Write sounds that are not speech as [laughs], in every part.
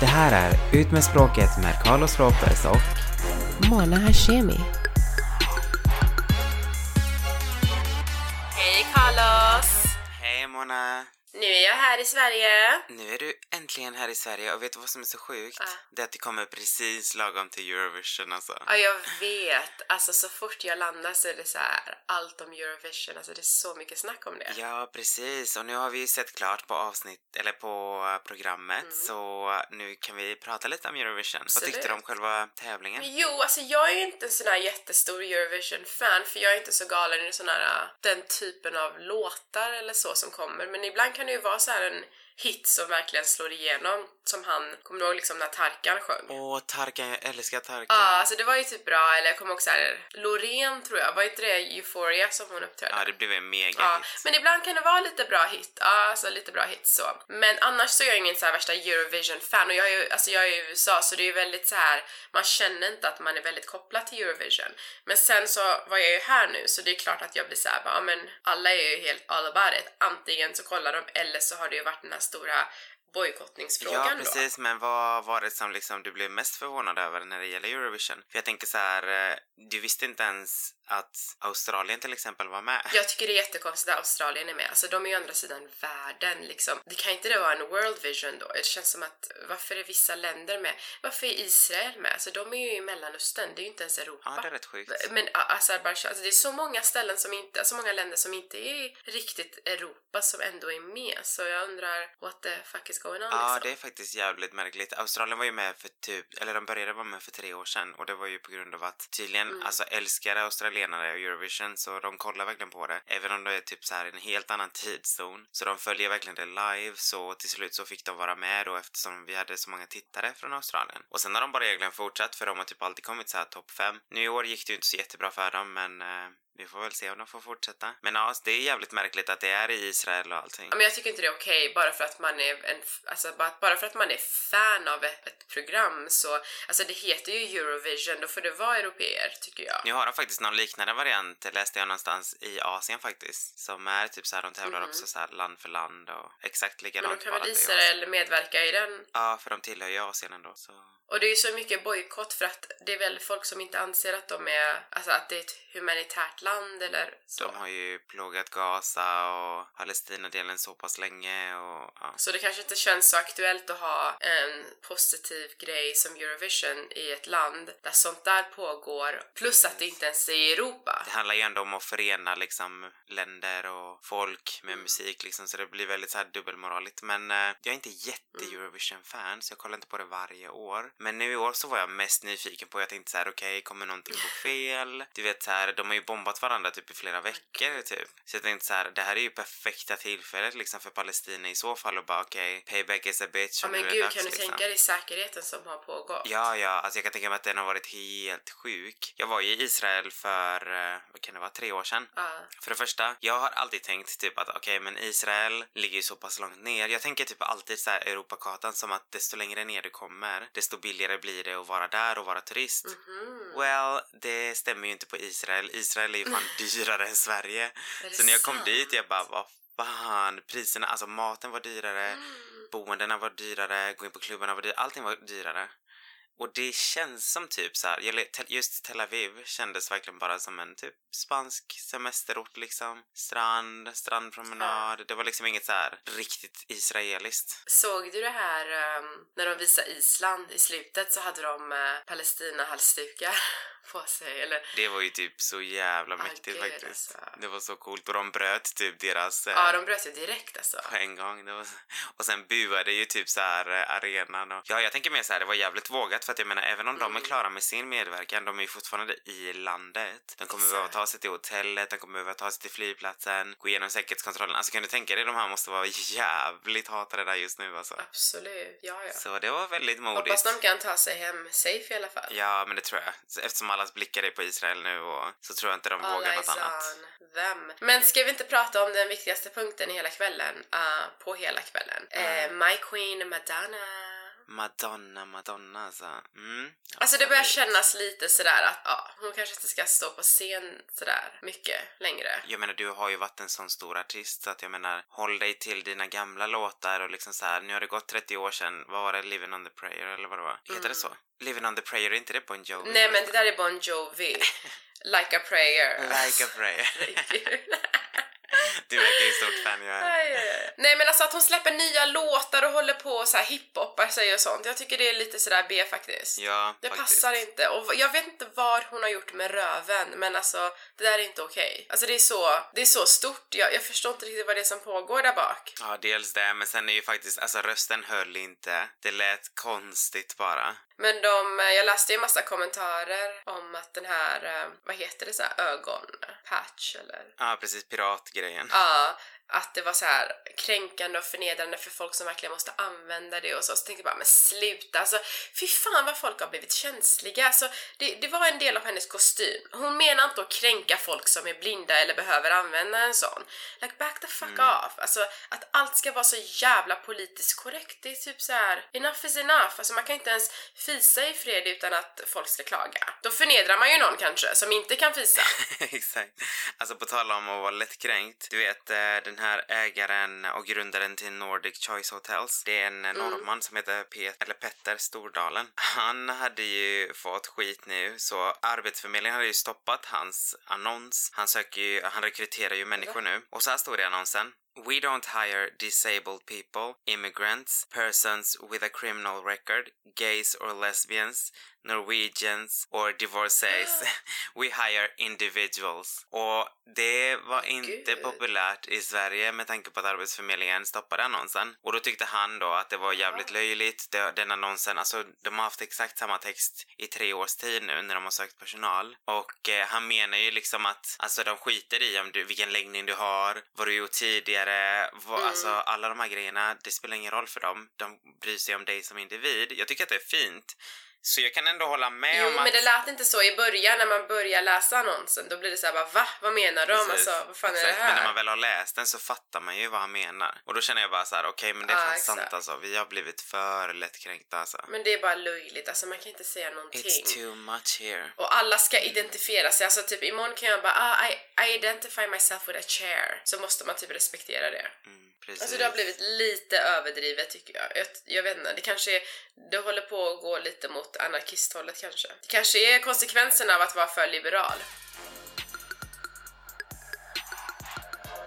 Det här är Ut med språket med Carlos Ropez och Mona Hashemi. Hej Carlos! Hej Mona! Nu är jag här i Sverige. Nu är du äntligen här i Sverige och vet du vad som är så sjukt? Ja. Det är att det kommer precis lagom till Eurovision alltså. Ja, jag vet. Alltså så fort jag landar så är det så här allt om Eurovision. Alltså det är så mycket snack om det. Ja, precis. Och nu har vi ju sett klart på avsnitt, eller på programmet, så nu kan vi prata lite om Eurovision. Vad tyckte du om Absolut. själva tävlingen? Jo, alltså jag är ju inte en sån här jättestor Eurovision-fan för jag är inte så galen i sån här, äh, den typen av låtar eller så som kommer. Men ibland kan det ju vara så här en hit som verkligen slår igenom. Som han, kommer du ihåg liksom när Tarkan sjöng? Åh, Tarkan, jag älskar Tarkan. Ja, alltså det var ju typ bra, eller jag kommer också såhär, Loreen tror jag, var inte det Euphoria som hon uppträdde? Ja, det blev en mega Ja, hit. men ibland kan det vara lite bra hit, ja, alltså lite bra hit så. Men annars så är jag ingen så här värsta Eurovision-fan och jag är ju, alltså jag är i USA så det är ju väldigt så här. man känner inte att man är väldigt kopplad till Eurovision. Men sen så var jag ju här nu så det är klart att jag blir så här, bara, ja men alla är ju helt all about it. Antingen så kollar de eller så har det ju varit den här stora bojkottningsfrågan Ja, då. precis. Men vad var det som liksom du blev mest förvånad över när det gäller Eurovision? För jag tänker så här, eh, du visste inte ens att Australien till exempel var med. Jag tycker det är jättekonstigt att Australien är med. Alltså de är ju andra sidan världen liksom. Det kan inte det vara en World Vision då? Det känns som att varför är vissa länder med? Varför är Israel med? Alltså de är ju i Mellanöstern, det är ju inte ens Europa. Ja, det är rätt sjukt. Men A- Azerbaijan, alltså det är så många ställen som inte, så många länder som inte är riktigt Europa som ändå är med. Så jag undrar what the fuck is on Ja, liksom. det är faktiskt jävligt märkligt. Australien var ju med för typ, eller de började vara med för tre år sedan och det var ju på grund av att tydligen, Mm. alltså älskar australienare Eurovision så de kollar verkligen på det. Även om det är typ så här en helt annan tidszon. Så de följer verkligen det live så till slut så fick de vara med då eftersom vi hade så många tittare från Australien. Och sen har de bara egentligen fortsatt för de har typ alltid kommit så här topp fem. Nu i år gick det ju inte så jättebra för dem men eh, vi får väl se om de får fortsätta. Men ja, det är jävligt märkligt att det är i Israel och allting. Ja, men jag tycker inte det är okej bara för att man är en, alltså bara, för att man är fan av ett, ett program så, alltså det heter ju Eurovision, då får det vara europeer tycker jag. Nu har de faktiskt någon liknande variant, läste jag någonstans, i Asien faktiskt. Som är typ så här, de tävlar också så här land för land och exakt Mhm. Men likadant då kan väl. Israel medverka i den? Ja, för de tillhör ju Asien ändå så... Och det är ju så mycket bojkott för att det är väl folk som inte anser att de är, alltså att det är ett humanitärt land eller så. De har ju plågat Gaza och Palestinadelen så pass länge och ja. Så det kanske inte känns så aktuellt att ha en positiv grej som Eurovision i ett land där sånt där pågår, plus att det inte ens är i Europa. Det handlar ju ändå om att förena liksom länder och folk Mm. med musik liksom så det blir väldigt så här dubbelmoraligt. Men eh, jag är inte jätte Mm. Eurovision-fan så jag kollar inte på det varje år. Men nu i år så var jag mest nyfiken på, jag tänkte så här: okej, kommer någonting gå fel? Du vet så här, de har ju bombat varandra typ i flera veckor typ. Så jag tänkte så här, det här är ju perfekta tillfället liksom för Palestina i så fall och bara okej, payback is a bitch. Ja men gud, dags, kan du liksom. tänka dig säkerheten som har pågått? Ja, ja, alltså jag kan tänka mig att den har varit helt sjuk. Jag var ju i Israel för, eh, vad kan det vara, tre år sedan. Ja. För det första, jag har alltid tänkt typ att okej, men Israel ligger ju så pass långt ner. Jag tänker typ alltid så här Europakartan som att desto längre ner du kommer, desto billigare blir det att vara där och vara turist. Mhm. Well, det stämmer ju inte på Israel. Israel är ju fan [laughs] dyrare än Sverige. Så när jag kom sant? dit, jag bara, vad fan, priserna, alltså maten var dyrare, Mm. boendena var dyrare, gå in på klubbarna var dyrare, allting var dyrare. Och det känns som typ så här, just Tel Aviv kändes verkligen bara som en typ spansk semesterort liksom. Strand, strandpromenad, det var liksom inget så här riktigt israeliskt. Såg du det här ehm, när de visade Island i slutet så hade de uh, Palestina-halsdukar [laughs] på sig eller Det var ju typ så jävla Ah, mäktigt gud, faktiskt. alltså. Det var så coolt och de bröt typ deras eh, ja de bröt ju direkt alltså. på en gång. Det var... Och sen buade ju typ så här eh, arenan och... Ja, jag tänker mer så här, det var jävligt vågat för att jag menar även om de Mm. är klara med sin medverkan, de är ju fortfarande i landet. De kommer Exakt. behöva ta sig till hotellet, de kommer behöva ta sig till flygplatsen, gå igenom säkerhetskontrollen. Alltså kan du tänka dig, de här måste vara [laughs] jävligt hatade där just nu alltså. Absolut, ja ja. Så det var väldigt modigt. Hoppas de kan ta sig hem safe i alla fall. Ja, men det tror jag. Så Eftersom allas blickar är på Israel nu och så tror jag inte de All vågar något annat. them. Men ska vi inte prata om den viktigaste punkten i hela kvällen? Uh, på hela kvällen. Eh, My Queen Madonna. Madonna, Madonna alltså. Mm, Alltså det börjar kännas lite sådär att ja, hon kanske inte ska stå på scen sådär mycket längre. Jag menar, du har ju varit en sån stor artist så att jag menar, håll dig till dina gamla låtar och liksom så här. nu har det gått 30 år sedan, vad var det, Living on the Prayer eller vad det var? Heter det så? Living on the Prayer, är inte det Bon Jovi? Mm. Nej men det där är Bon Jovi. [laughs] like a prayer. Like a Prayer. [laughs] Du verkar ju stort fan jag är. Nej men alltså att hon släpper nya låtar och håller på och så här hiphoppar sig och sånt. Jag tycker det är lite sådär B faktiskt. Ja, Det faktiskt. passar inte. Och jag vet inte vad hon har gjort med röven, men alltså det där är inte okej. Alltså det är så, det är så stort. Jag, jag förstår inte riktigt vad det är som pågår där bak. Ja, dels det, men sen är ju faktiskt, alltså rösten höll inte. Det lät konstigt bara. Men de, jag läste ju massa kommentarer om att den här, eh, vad heter det, så här ögonpatch eller? Ja, precis, piratgrejen. Ja, att det var så här kränkande och förnedrande för folk som verkligen måste använda det och så. Så tänkte jag bara, men sluta! Alltså, fy fan vad folk har blivit känsliga. Alltså, det, det var en del av hennes kostym. Hon menar inte att kränka folk som är blinda eller behöver använda en sån. Like, back the fuck off! Alltså, att allt ska vara så jävla politiskt korrekt. Det är typ så här, enough is enough. Alltså, man kan inte ens fisa i fred utan att folk ska klaga. Då förnedrar man ju någon kanske, som inte kan fisa. [laughs] Exakt. Alltså på tal om att vara lättkränkt. Du vet eh, den här ägaren och grundaren till Nordic Choice Hotels. Det är en mm. norrman som heter Pet eller Petter Stordalen. Han hade ju fått skit nu så Arbetsförmedlingen hade ju stoppat hans annons. Han söker ju, han rekryterar ju människor nu. Och så här står det i annonsen. We don't hire disabled people, immigrants, persons with a criminal record, gays or lesbians, Norwegians or divorcees. [gasps] [laughs] We hire individuals. Och det var inte Gud. populärt i Sverige med tanke på att Arbetsförmedlingen stoppade annonsen. Och då tyckte han då att det var jävligt löjligt. Det, den annonsen, alltså de har haft exakt samma text i tre års tid nu när de har sökt personal. Och eh, han menar ju liksom att alltså de skiter i om du, vilken läggning du har, vad du gjort tidigare, vad, alltså alla de här grejerna, det spelar ingen roll för dem. De bryr sig om dig som individ. Jag tycker att det är fint. Så jag kan ändå hålla med Jo, om att... men det lät inte så i början när man börjar läsa annonsen. Då blir det så här bara va? Vad menar de? Precis. Alltså, vad fan är Exakt, det Men när här? man väl har läst den så fattar man ju vad han menar. Och då känner jag bara så här: okej men det är Ja, fan exakt. sant alltså. Vi har blivit för lättkränkta alltså. Men det är bara löjligt, alltså man kan inte säga någonting. It's too much here. Och alla ska identifiera sig, alltså typ imorgon kan jag bara ah, I, I identify myself with a chair. Så måste man typ respektera det. Mm, precis. Alltså det har blivit lite överdrivet tycker jag. jag. Jag vet inte, det kanske är, det håller på att gå lite mot anarkisthållet kanske. Det kanske är konsekvenserna av att vara för liberal.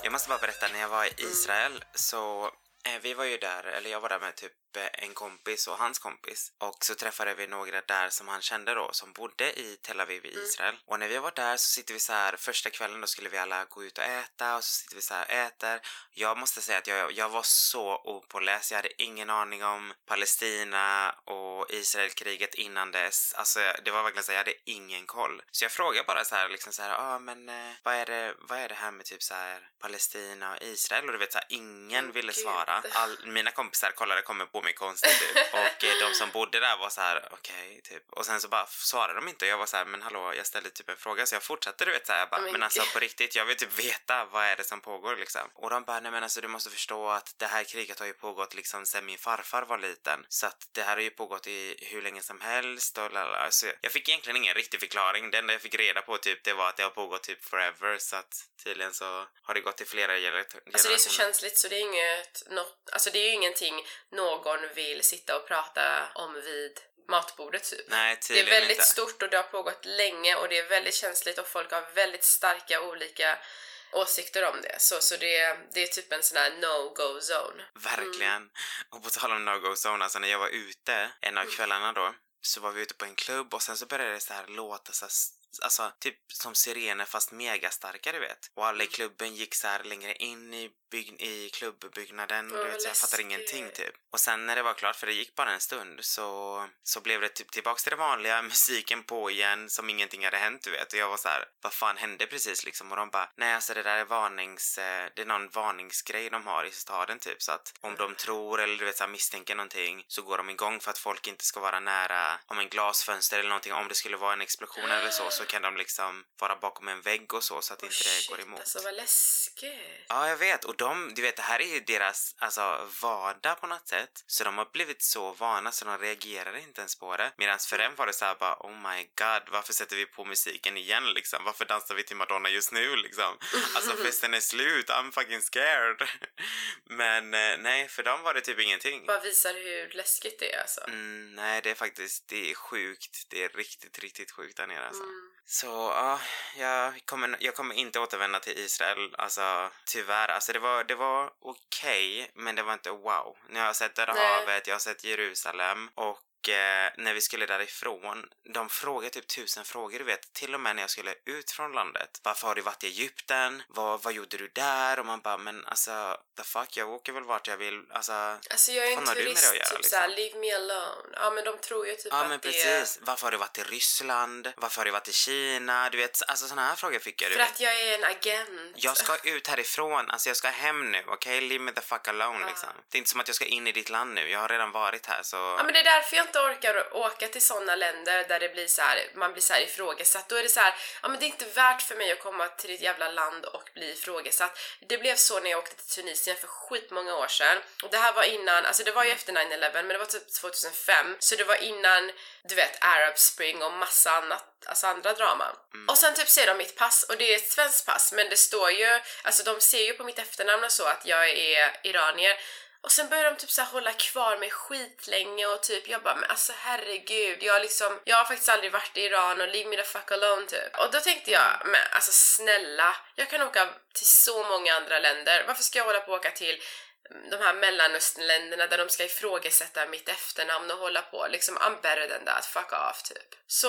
Jag måste bara berätta, när jag var i Israel så eh, vi var ju där, eller jag var där med typ en kompis och hans kompis. Och så träffade vi några där som han kände då, som bodde i Tel Aviv i Israel. Och när vi var där så sitter vi så här, första kvällen då skulle vi alla gå ut och äta och så sitter vi så här och äter. Jag måste säga att jag, jag var så opåläst, jag hade ingen aning om Palestina och Israelkriget innan dess. Alltså det var verkligen så här, jag hade ingen koll. Så jag frågade bara så här, liksom så här, ja ah, men eh, vad är det, vad är det här med typ så här Palestina och Israel? Och du vet så här, ingen Åh, ville svara. All, mina kompisar kollade, kommer på mig konstigt typ. Och eh, de som bodde där var så här, okej, typ. Och sen så bara svarade de inte och jag var så här, men hallå, jag ställde typ en fråga så jag fortsatte, du vet så här, jag bara, Men men alltså på riktigt, jag vill typ veta vad är det som pågår liksom. Och de bara, nej men alltså du måste förstå att det här kriget har ju pågått liksom sen min farfar var liten. Så att det här har ju pågått i hur länge som helst och lalala. Alltså, jag fick egentligen ingen riktig förklaring. Det enda jag fick reda på typ det var att det har pågått typ forever så att tydligen så har det gått i flera gener- generationer. Alltså det är så känsligt så det är inget, något, alltså det är ju ingenting någon vill sitta och prata om vid matbordet typ. Nej, Det är väldigt inte. stort och det har pågått länge och det är väldigt känsligt och folk har väldigt starka olika åsikter om det. Så, så det, det är typ en sån här no-go zone. Verkligen. Och på tal om no-go zone, alltså när jag var ute en av kvällarna då så var vi ute på en klubb och sen så började det så här låta så här, Alltså typ som sirener fast megastarka du vet. Och alla i klubben gick så här längre in i, bygg- i klubbbyggnaden. Du vet, så jag fattar ingenting typ. Och sen när det var klart, för det gick bara en stund, så, så blev det typ tillbaks till det vanliga, [laughs] musiken på igen, som ingenting hade hänt du vet. Och jag var så här, vad fan hände precis liksom? Och de bara, nej alltså det där är varnings, eh, det är någon varningsgrej de har i staden typ. Så att om de tror eller du vet så här, misstänker någonting så går de igång för att folk inte ska vara nära om en glasfönster eller någonting. Om det skulle vara en explosion eller så, så så kan de liksom vara bakom en vägg och så så att Oh, inte det shit, går emot. Alltså vad läskigt. Ja, jag vet. Och de, du vet, det här är ju deras alltså, vardag på något sätt. Så de har blivit så vana så de reagerar inte ens på det. Medan för dem var det så här bara, oh my god, varför sätter vi på musiken igen liksom? Varför dansar vi till Madonna just nu liksom? Alltså [laughs] festen är slut, I'm fucking scared. [laughs] Men eh, nej, för dem var det typ ingenting. Bara visar hur läskigt det är alltså. Mm, nej, det är faktiskt, det är sjukt. Det är riktigt, riktigt sjukt där nere alltså. Mm. Så ja, jag kommer, jag kommer inte återvända till Israel, alltså tyvärr. Alltså det var, det var okej, men det var inte wow. Nu har jag sett Döda havet, jag har sett Jerusalem och eh, när vi skulle därifrån, de frågade typ tusen frågor, du vet, till och med när jag skulle ut från landet. Varför har du varit i Egypten? Vad, vad gjorde du där? Och man bara, men alltså, the fuck, jag åker väl vart jag vill, alltså. Alltså jag är en turist, göra, typ liksom? såhär, leave me alone. Ja men de tror ju typ Ja att men precis. Varför har du varit i Ryssland? Varför har du varit i Kina? Du vet, alltså såna här frågor fick jag. är Du för vet. att jag är en agent. Jag ska ut härifrån, alltså jag ska hem nu, okej? Leave me the fuck alone Ja. liksom. Det är inte som att jag ska in i ditt land nu, jag har redan varit här så... Ja men det är därför jag inte orkar åka till såna länder där det blir så här, man blir så här ifrågasatt. Då är det så här, ja men det är inte värt för mig att komma till ditt jävla land och bli ifrågasatt. Det blev så när jag åkte till Tunisien för skitmånga år sedan. Och det här var innan, alltså det var ju efter 9-11 men det var typ 2005. Så det var innan, du vet, Arab Spring och massa annat, alltså andra drama. Och sen typ ser de mitt pass och det är ett svenskt pass men det står ju, alltså de ser ju på mitt efternamn och så att jag är iranier. Och sen började de typ så här hålla kvar mig skitlänge och typ jag bara men alltså herregud, jag liksom, jag har faktiskt aldrig varit i Iran och leave me the fuck alone typ. Och då tänkte jag, men alltså snälla, jag kan åka till så många andra länder, varför ska jag hålla på och åka till de här mellanösternländerna där de ska ifrågasätta mitt efternamn och hålla på liksom I'm better than that, fuck off typ. Så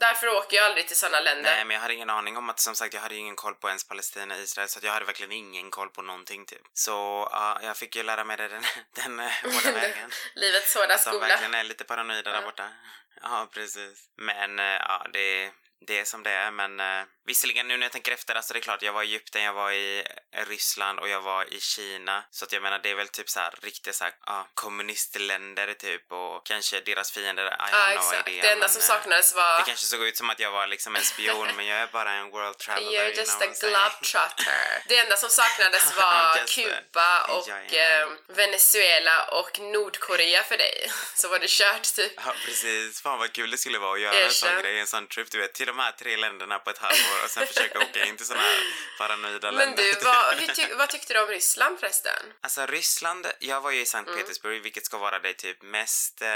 därför åker jag aldrig till såna länder. Nej men jag hade ingen aning om att, som sagt jag hade ju ingen koll på ens Palestina, Israel så jag hade verkligen ingen koll på någonting typ. Så ja, jag fick ju lära mig det den, [laughs] den eh, [laughs] hårda vägen. Livets hårda Som skola. verkligen är lite paranoida där borta. Ja, precis. Men eh, ja, det, det är som det är. Men eh, visserligen nu när jag tänker efter, alltså det är klart, jag var i Egypten, jag var i Ryssland och jag var i Kina. Så att jag menar, det är väl typ så här riktiga så här, ja, kommunistländer typ och kanske deras fiender, I have no exakt, idea. det enda som eh, saknades var Det kanske såg ut som att jag var liksom en spion, men jag är bara en world traveler. You're you just know a globetrotter. Det enda som saknades [laughs] var. Kuba och eh, Venezuela och Nordkorea för dig. [laughs] Så var det kört typ. Ja precis, fan vad kul det skulle vara att göra en sån grej, en sån trip du vet, till de här tre länderna på ett halvår och sen [laughs] försöka åka in till såna här paranoida Men länder. du, vad, ty- [laughs] vad tyckte du om Ryssland förresten? Alltså Ryssland, jag var ju i Sankt Mm. Petersburg vilket ska vara det typ mest eh,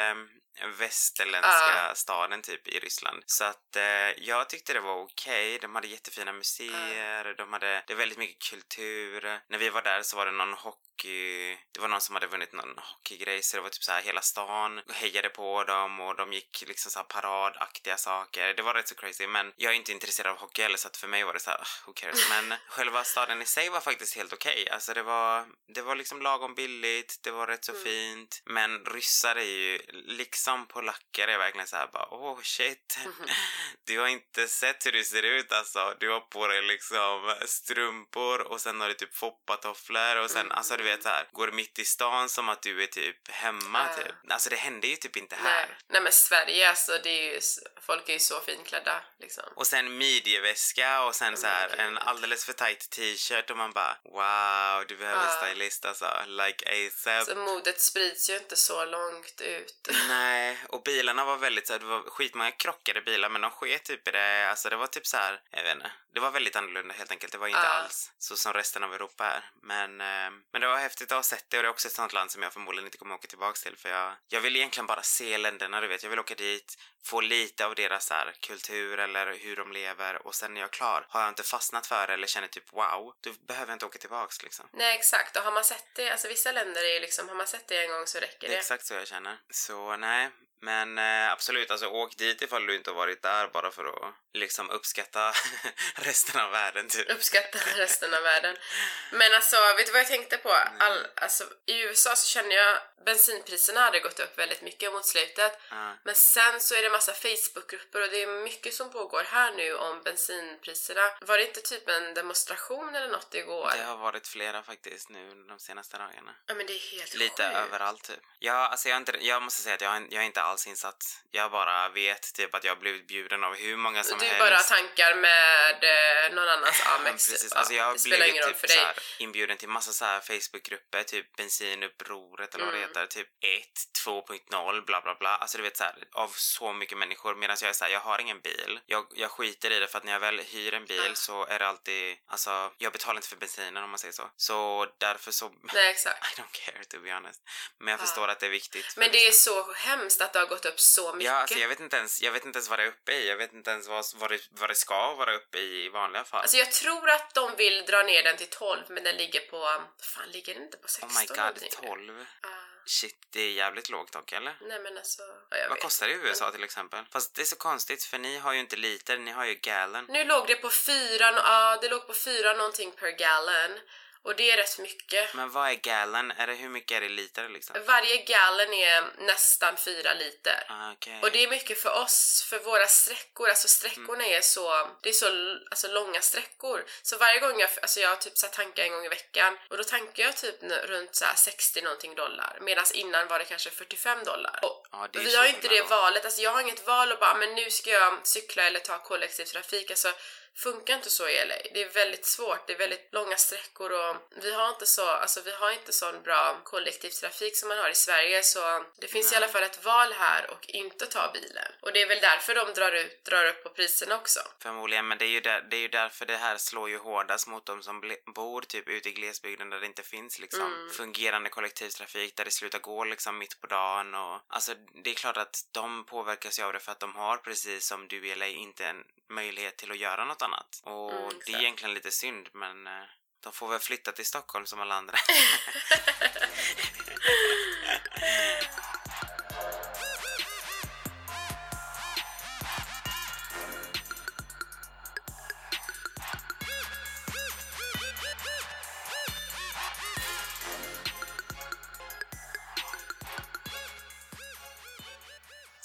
västerländska Ja. staden typ i Ryssland. Så att eh, jag tyckte det var okej. De hade jättefina museer, de hade, det är väldigt mycket kultur. När vi var där så var det någon hockey, det var någon som hade vunnit någon hockeygrej så det var typ så här hela stan hejade på dem och de gick liksom så här paradaktiga saker. Det var rätt så crazy men jag är inte intresserad av hockey heller så att för mig var det så här, "Ah, who cares. Men [laughs] själva staden i sig var faktiskt helt okej. Alltså det var, det var liksom lagom billigt, det var rätt så fint. Men ryssar är ju, liksom polacker är verkligen så här bara, oh shit. [laughs] Du har inte sett hur du ser ut alltså. Du har på dig liksom strumpor och sen har du typ foppatofflor och sen, alltså du vet så här, går mitt i stan som att du är typ hemma Ja. typ. Alltså det händer ju typ inte här. Nej. Nej men Sverige alltså, det är ju, folk är ju så finklädda liksom. Och sen midjeväska och sen så här gud. en alldeles för tight t-shirt och man bara wow, du behöver Ja. stylist alltså. Like ASAP. Så modet sprids ju inte så långt ut. Nej, och bilarna var väldigt så här, det var skitmånga krockade bilar men de sket typ i det, alltså det var typ så här, jag vet inte, det var väldigt annorlunda helt enkelt, det var inte Ja. alls så som resten av Europa är. Men, eh, men det var häftigt att ha sett det och det är också ett sånt land som jag förmodligen inte kommer åka tillbaks till för jag, jag vill egentligen bara se länderna, du vet, jag vill åka dit, få lite av deras här, kultur eller hur de lever och sen när jag är klar, har jag inte fastnat för det eller känner typ wow, då behöver jag inte åka tillbaks liksom. Nej exakt, och har man sett det, alltså vissa länder är ju liksom, har man sett det en gång så räcker Det det. är exakt så jag känner. Så nej, men eh, absolut, alltså åk dit ifall du inte har varit där bara för att liksom uppskatta [laughs] resten av världen typ. uppskatta [laughs] resten av världen. Men alltså, vet du vad jag tänkte på? All, alltså, I USA så känner jag bensinpriserna hade gått upp väldigt mycket mot slutet. Ja. Men sen så är det massa Facebookgrupper och det är mycket som pågår här nu om bensinpriserna. Var det inte typ en demonstration eller något igår? Det har varit flera faktiskt nu de senaste dagarna. Ja men det är helt Lite sjukt. överallt typ. Ja, alltså jag, inte, jag måste säga att jag, har- jag är inte alls insatt. Jag bara vet typ att jag har blivit bjuden av hur många som du helst. bara tankar med eh, någon annans Amex. precis. typ, Alltså jag har blivit typ så här, inbjuden till massa så här Facebookgrupper, typ bensinupproret eller vad Mm. det heter, typ 1, 2.0, bla bla bla. Alltså du vet så här, av så mycket människor medan jag är så här, jag har ingen bil. Jag, jag skiter i det för att när jag väl hyr en bil Ja. så är det alltid, alltså jag betalar inte för bensinen om man säger så. Så därför så, Nej, exakt. [laughs] I don't care to be honest. Men jag Ja. förstår att det är viktigt. Men det är vissa. så hemskt att det har gått upp så mycket. Ja, alltså jag vet inte ens, jag vet inte ens vad det är uppe i. Jag vet inte ens vad, vad, det, vad det ska vara uppe i i vanliga fall. Alltså jag tror att de vill dra ner den till 12 men den ligger på... Fan, ligger den inte på 16? oh my god, någonting? 12? Ah, Shit, det är jävligt lågt dock, eller? nej men alltså... Vad vet. kostar det i USA till exempel? Fast det är så konstigt för ni har ju inte liter, ni har ju gallon. Nu låg det på 4, ja det låg på 4 någonting per gallon. Och det är rätt mycket. Men vad är gallon? Är det hur mycket är det i liter liksom? Varje gallon är nästan 4 liter. Ah, Okej. Och det är mycket för oss, för våra sträckor, alltså sträckorna är så, det är så alltså, långa sträckor. Så varje gång jag, alltså jag typ så här tankar en gång i veckan och då tankar jag typ runt så här 60 någonting dollar. Medan innan var det kanske 45 dollar. Och är vi har inte det valet, alltså jag har inget val och bara men nu ska jag cykla eller ta kollektivtrafik. Alltså funkar inte så i LA. Det är väldigt svårt, det är väldigt långa sträckor och vi har inte så, alltså vi har inte sån bra kollektivtrafik som man har i Sverige så det finns i alla fall ett val här och inte ta bilen. Och det är väl därför de drar, ut, drar upp på priserna också. Förmodligen, men det är, ju där, det är ju därför det här slår ju hårdast mot de som bor typ ute i glesbygden där det inte finns liksom Mm. fungerande kollektivtrafik, där det slutar gå liksom mitt på dagen och alltså det är klart att de påverkas ju av det för att de har precis som du i LA inte en möjlighet till att göra något annat. Och Mm, det är egentligen lite synd men eh, de får väl flytta till Stockholm som alla andra. [laughs]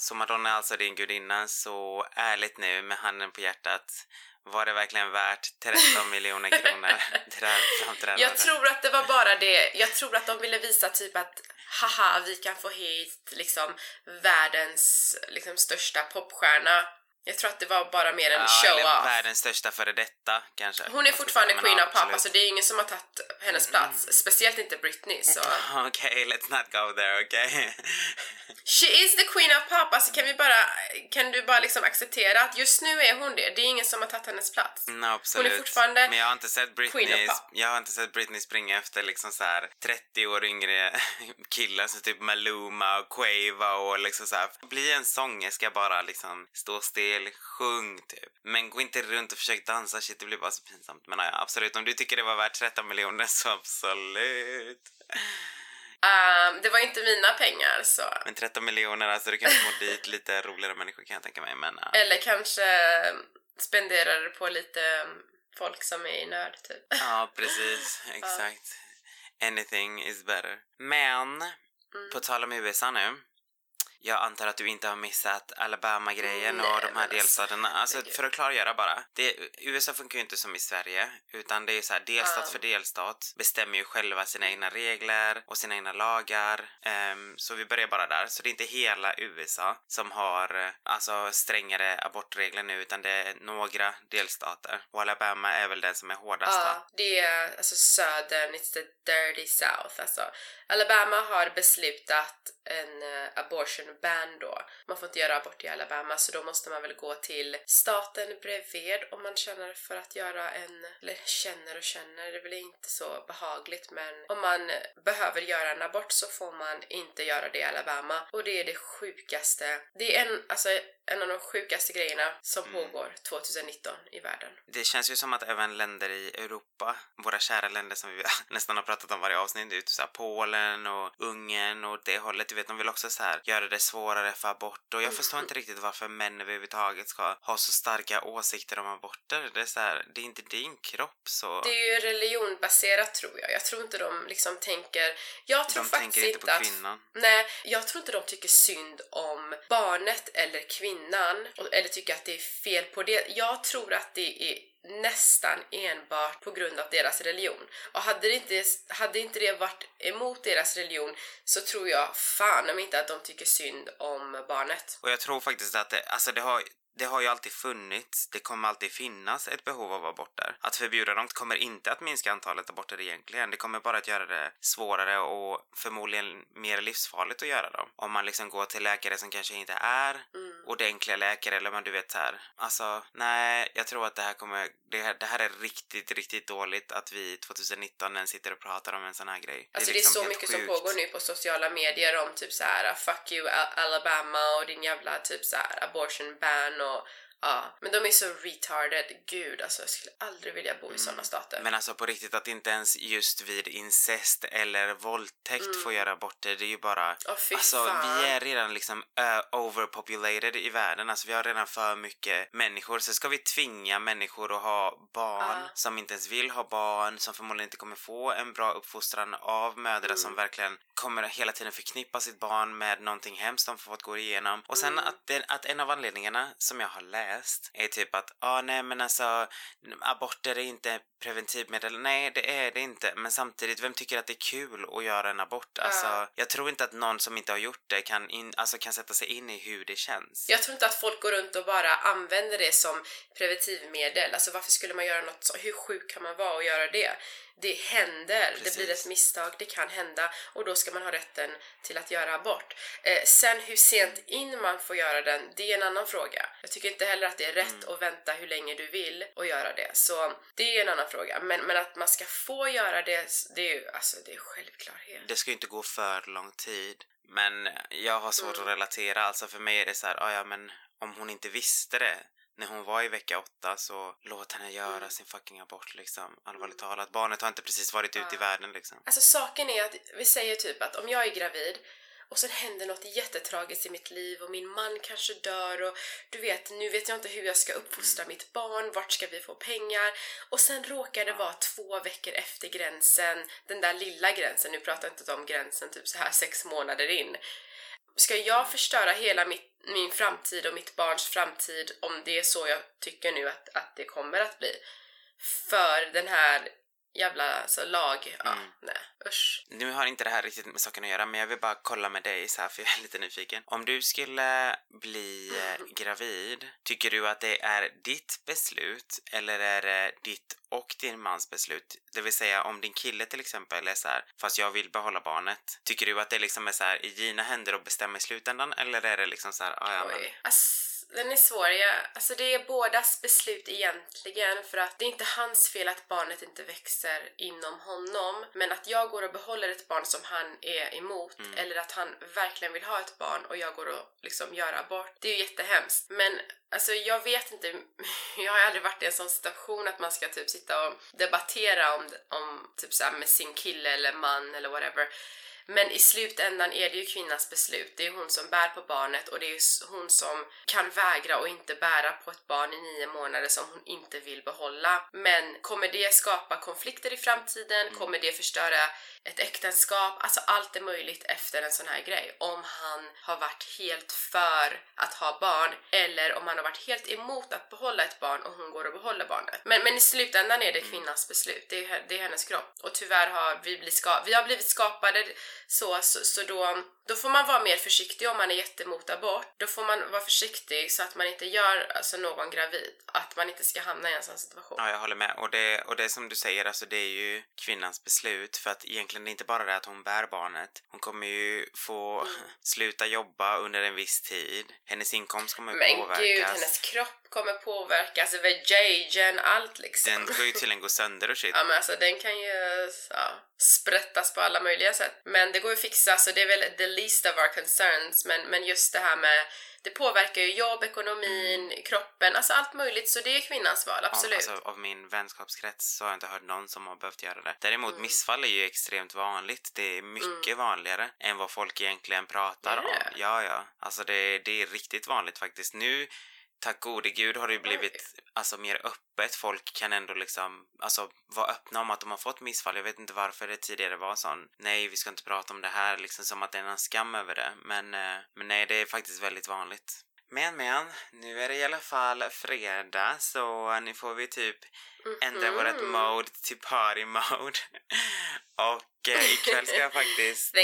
Så Madonna är alltså din gudinna, så ärligt nu med handen på hjärtat, var det verkligen värt 13 miljoner kronor [laughs] framträdandet? Jag tror att det var bara det, jag tror att de ville visa typ att haha, vi kan få hit liksom världens liksom största popstjärna. Jag tror att det var bara mer en ja, show eller off. världens största före detta kanske. Hon är fortfarande säga, Queen of Pop, alltså det är ingen som har tagit hennes plats. Speciellt inte Britney, så... [laughs] Okej, let's not go there, okej? [laughs] She is the Queen of Pop, alltså kan vi bara... Kan du bara liksom acceptera att just nu är hon det? Det är ingen som har tagit hennes plats. No, absolut. fortfarande Men jag har inte sett Britney, jag har inte sett Britney springa efter liksom så här 30 år yngre [laughs] killar som typ Maluma och Quava och liksom så här. Bli en sångerska bara liksom, stå still, sjung typ. Men gå inte runt och försök dansa, shit det blir bara så pinsamt. Men ja, absolut, om du tycker det var värt 13 miljoner så absolut. Ehm, det var inte mina pengar, så... Men 13 miljoner, alltså du kan få dit lite roligare människor kan jag tänka mig. Men ja. Eller kanske spenderar det på lite folk som är i nöd, typ. Ja, precis. [laughs] Exakt. Anything is better. Men, Mm. på tal om USA nu. Jag antar att du inte har missat Alabama-grejen och de här alltså, delstaterna. Alltså för att klargöra bara. Det, USA funkar ju inte som i Sverige. Utan det är så här delstat för delstat. Bestämmer ju själva sina egna regler och sina egna lagar. Ehm, så vi börjar bara där. Så det är inte hela USA som har eh, alltså strängare abortregler nu utan det är några delstater. Och Alabama är väl den som är hårdast? Ja, det är alltså södern, it's the dirty south. Alltså, Alabama har beslutat en uh, abortion ban då. Man får inte göra abort i Alabama så då måste man väl gå till staten bredvid om man känner för att göra en, eller känner och känner, det är väl inte så behagligt men om man behöver göra en abort så får man inte göra det i Alabama och det är det sjukaste. Det är en, alltså en av de sjukaste grejerna som Mm. pågår 2019 i världen. Det känns ju som att även länder i Europa, våra kära länder som vi [laughs] nästan har pratat om varje avsnitt, det är ju så här Polen och Ungern och det hållet, du vet, de vill också så här göra det svårare för abort och jag förstår inte riktigt varför män överhuvudtaget ska ha så starka åsikter om aborter. Det är så här, det är inte din kropp så... Det är ju religionbaserat tror jag. Jag tror inte de liksom tänker... Jag tror de faktiskt tänker inte på att... kvinnan. Nej, jag tror inte de tycker synd om barnet eller kvinnan eller tycker att det är fel på det. Jag tror att det är nästan enbart på grund av deras religion. Och hade, det inte, hade inte det varit emot deras religion så tror jag fan om inte att de tycker synd om barnet. Och jag tror faktiskt att det, alltså det har det har ju alltid funnits, det kommer alltid finnas ett behov av aborter. Att förbjuda dem kommer inte att minska antalet aborter egentligen. Det kommer bara att göra det svårare och förmodligen mer livsfarligt att göra dem. Om man liksom går till läkare som kanske inte är Mm. ordentliga läkare eller man du vet så här. Alltså, nej, jag tror att det här kommer, det här, det här är riktigt, riktigt dåligt att vi 2019 ens sitter och pratar om en sån här grej. Alltså det är, liksom så helt mycket som sjukt. pågår nu på sociala medier om typ så här fuck you Al- Alabama och din jävla typ så här abortion ban och sono ja. Men de är så retarded, gud alltså jag skulle aldrig vilja bo i såna stater. Mm. Men alltså på riktigt att inte ens just vid incest eller våldtäkt få göra aborter, det är ju bara... Åh, fy alltså fan. vi är redan liksom uh, overpopulated i världen, alltså vi har redan för mycket människor. Så ska vi tvinga människor att ha barn Ja. som inte ens vill ha barn, som förmodligen inte kommer få en bra uppfostran av mödrar Mm. som verkligen kommer hela tiden förknippa sitt barn med någonting hemskt de fått gå igenom. Och sen Mm. att, det, att en av anledningarna som jag har läst är typ att, ja ah, nej men alltså aborter är inte preventivmedel. Nej, det är det inte. Men samtidigt, vem tycker att det är kul att göra en abort? Alltså, jag tror inte att någon som inte har gjort det kan, in, alltså, kan sätta sig in i hur det känns. Jag tror inte att folk går runt och bara använder det som preventivmedel. Alltså varför skulle man göra något så? Hur sjuk kan man vara och göra det? Det händer, det Precis. blir ett misstag, det kan hända och då ska man ha rätten till att göra abort. Eh, sen hur sent in man får göra den, det är en annan fråga. Jag tycker inte heller att det är rätt Mm. att vänta hur länge du vill och göra det. Så det är en annan fråga. Men, men att man ska få göra det, det är ju alltså det är självklarhet. Det ska ju inte gå för lång tid. Men jag har svårt Mm. att relatera. Alltså för mig är det så här, "Ah, ja men om hon inte visste det när hon var i vecka åtta så låt henne göra Mm. sin fucking abort liksom. Allvarligt talat. Barnet har inte precis varit ute i Ja. världen liksom. Alltså saken är att vi säger typ att om jag är gravid och sen händer något jättetragiskt i mitt liv och min man kanske dör och du vet, nu vet jag inte hur jag ska uppfostra Mm. mitt barn, vart ska vi få pengar? Och sen råkar det vara två veckor efter gränsen, den där lilla gränsen, nu pratar jag inte om gränsen typ så här sex månader in. Ska jag förstöra hela mitt, min framtid och mitt barns framtid om det är så jag tycker nu att, att det kommer att bli? För den här jävla alltså, lag... Ja, Mm. nej, usch. Nu har inte det här riktigt med saken att göra men jag vill bara kolla med dig så här för jag är [laughs] lite nyfiken. Om du skulle bli eh, [laughs] gravid, tycker du att det är ditt beslut eller är det ditt och din mans beslut? Det vill säga om din kille till exempel är så här, fast jag vill behålla barnet. Tycker du att det liksom är så här i dina händer att bestämma i slutändan eller är det liksom så här, ah, ja men. Ass, den är svår. Jag, alltså det är bådas beslut egentligen för att det är inte hans fel att barnet inte växer inom honom. Men att jag går och behåller ett barn som han är emot Mm. eller att han verkligen vill ha ett barn och jag går och liksom gör abort. Det är ju jättehemskt. Men alltså jag vet inte, [laughs] jag har aldrig varit i en sån situation att man ska typ sitta och debattera om, om typ så med sin kille eller man eller whatever. Men i slutändan är det ju kvinnans beslut. Det är hon som bär på barnet och det är hon som kan vägra och inte bära på ett barn i nio månader som hon inte vill behålla. Men kommer det skapa konflikter i framtiden? Kommer det förstöra ett äktenskap? Alltså allt är möjligt efter en sån här grej. Om han har varit helt för att ha barn eller om han har varit helt emot att behålla ett barn och hon går och behåller barnet. Men, men i slutändan är det kvinnans beslut. Det är, det är hennes kropp. Och tyvärr har vi blivit, ska- vi har blivit skapade så, så, så då, då får man vara mer försiktig om man är jättemot abort. Då får man vara försiktig så att man inte gör alltså, någon gravid. Att man inte ska hamna i en sån situation. Ja, jag håller med. Och det, och det som du säger, alltså det är ju kvinnans beslut. För att egentligen det är inte bara det att hon bär barnet. Hon kommer ju få Mm. [laughs] sluta jobba under en viss tid. Hennes inkomst kommer Men påverkas. gud, hennes kropp kommer påverkas, vajagen, allt liksom. Den kommer ju tydligen gå sönder och shit. Ja men alltså den kan ju ja, sprättas på alla möjliga sätt. Men det går ju att fixa så det är väl the least of our concerns. Men, men just det här med det påverkar ju jobb, ekonomin, kroppen, alltså allt möjligt. Så det är kvinnans val, absolut. Ja, alltså, av min vänskapskrets så har jag inte hört någon som har behövt göra det. Däremot Mm. missfall är ju extremt vanligt. Det är mycket vanligare än vad folk egentligen pratar om. Ja, ja. Alltså det, det är riktigt vanligt faktiskt. Nu, tack gode gud, har det ju blivit alltså, mer öppet. Folk kan ändå liksom alltså, vara öppna om att de har fått missfall. Jag vet inte varför det tidigare var sån. Nej, vi ska inte prata om det här, liksom som att det är en skam över det. Men, eh, men nej, det är faktiskt väldigt vanligt. Men men, nu är det i alla fall fredag så nu får vi typ ändra Mhm. vårt mode till party mode. [laughs] Och eh, ikväll ska jag [laughs] faktiskt eh,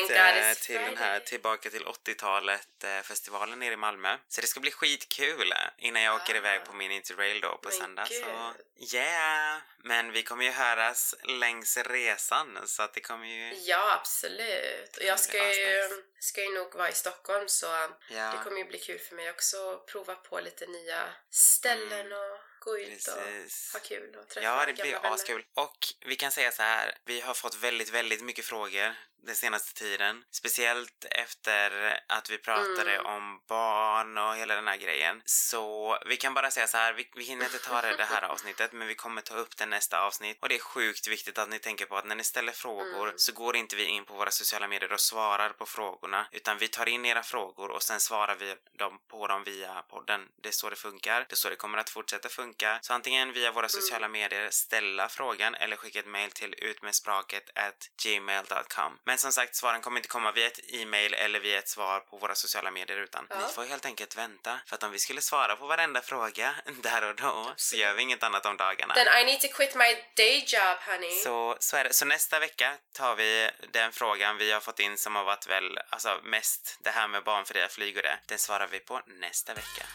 till den här tillbaka till 80-talet eh, festivalen nere i Malmö. Så det ska bli skitkul innan jag åker Ah. iväg på min interrail då på Men söndag. Så yeah! Men vi kommer ju höras längs resan så att det kommer ju... Ja, absolut. Och jag ska ju, ska ju nog vara i Stockholm så Ja. det kommer ju bli kul för mig också att prova på lite nya ställen och gå ut och. Precis. ha kul och träffa Ja, det blir vänner. askul. Och vi kan säga så här, vi har fått väldigt, väldigt mycket frågor den senaste tiden. Speciellt efter att vi pratade Mm. om barn och hela den här grejen. Så vi kan bara säga så här, vi, vi hinner inte ta det det här avsnittet, men vi kommer ta upp det nästa avsnitt. Och det är sjukt viktigt att ni tänker på att när ni ställer frågor Mm. så går inte vi in på våra sociala medier och svarar på frågorna, utan vi tar in era frågor och sen svarar vi dem på dem via podden. Det är så det funkar. Det är så det kommer att fortsätta funka. Så antingen via våra sociala medier ställa frågan eller skicka ett mail till utmedspråket at gmail.com. Men som sagt, svaren kommer inte komma via ett e-mail eller via ett svar på våra sociala medier utan Ja. ni får helt enkelt vänta. För att om vi skulle svara på varenda fråga [laughs] där och då så gör vi inget annat om dagarna. Then I need to quit my day job honey. Så, så är det. Så nästa vecka tar vi den frågan vi har fått in som har varit väl, alltså mest det här med barnfria flyg och det. Den svarar vi på nästa vecka.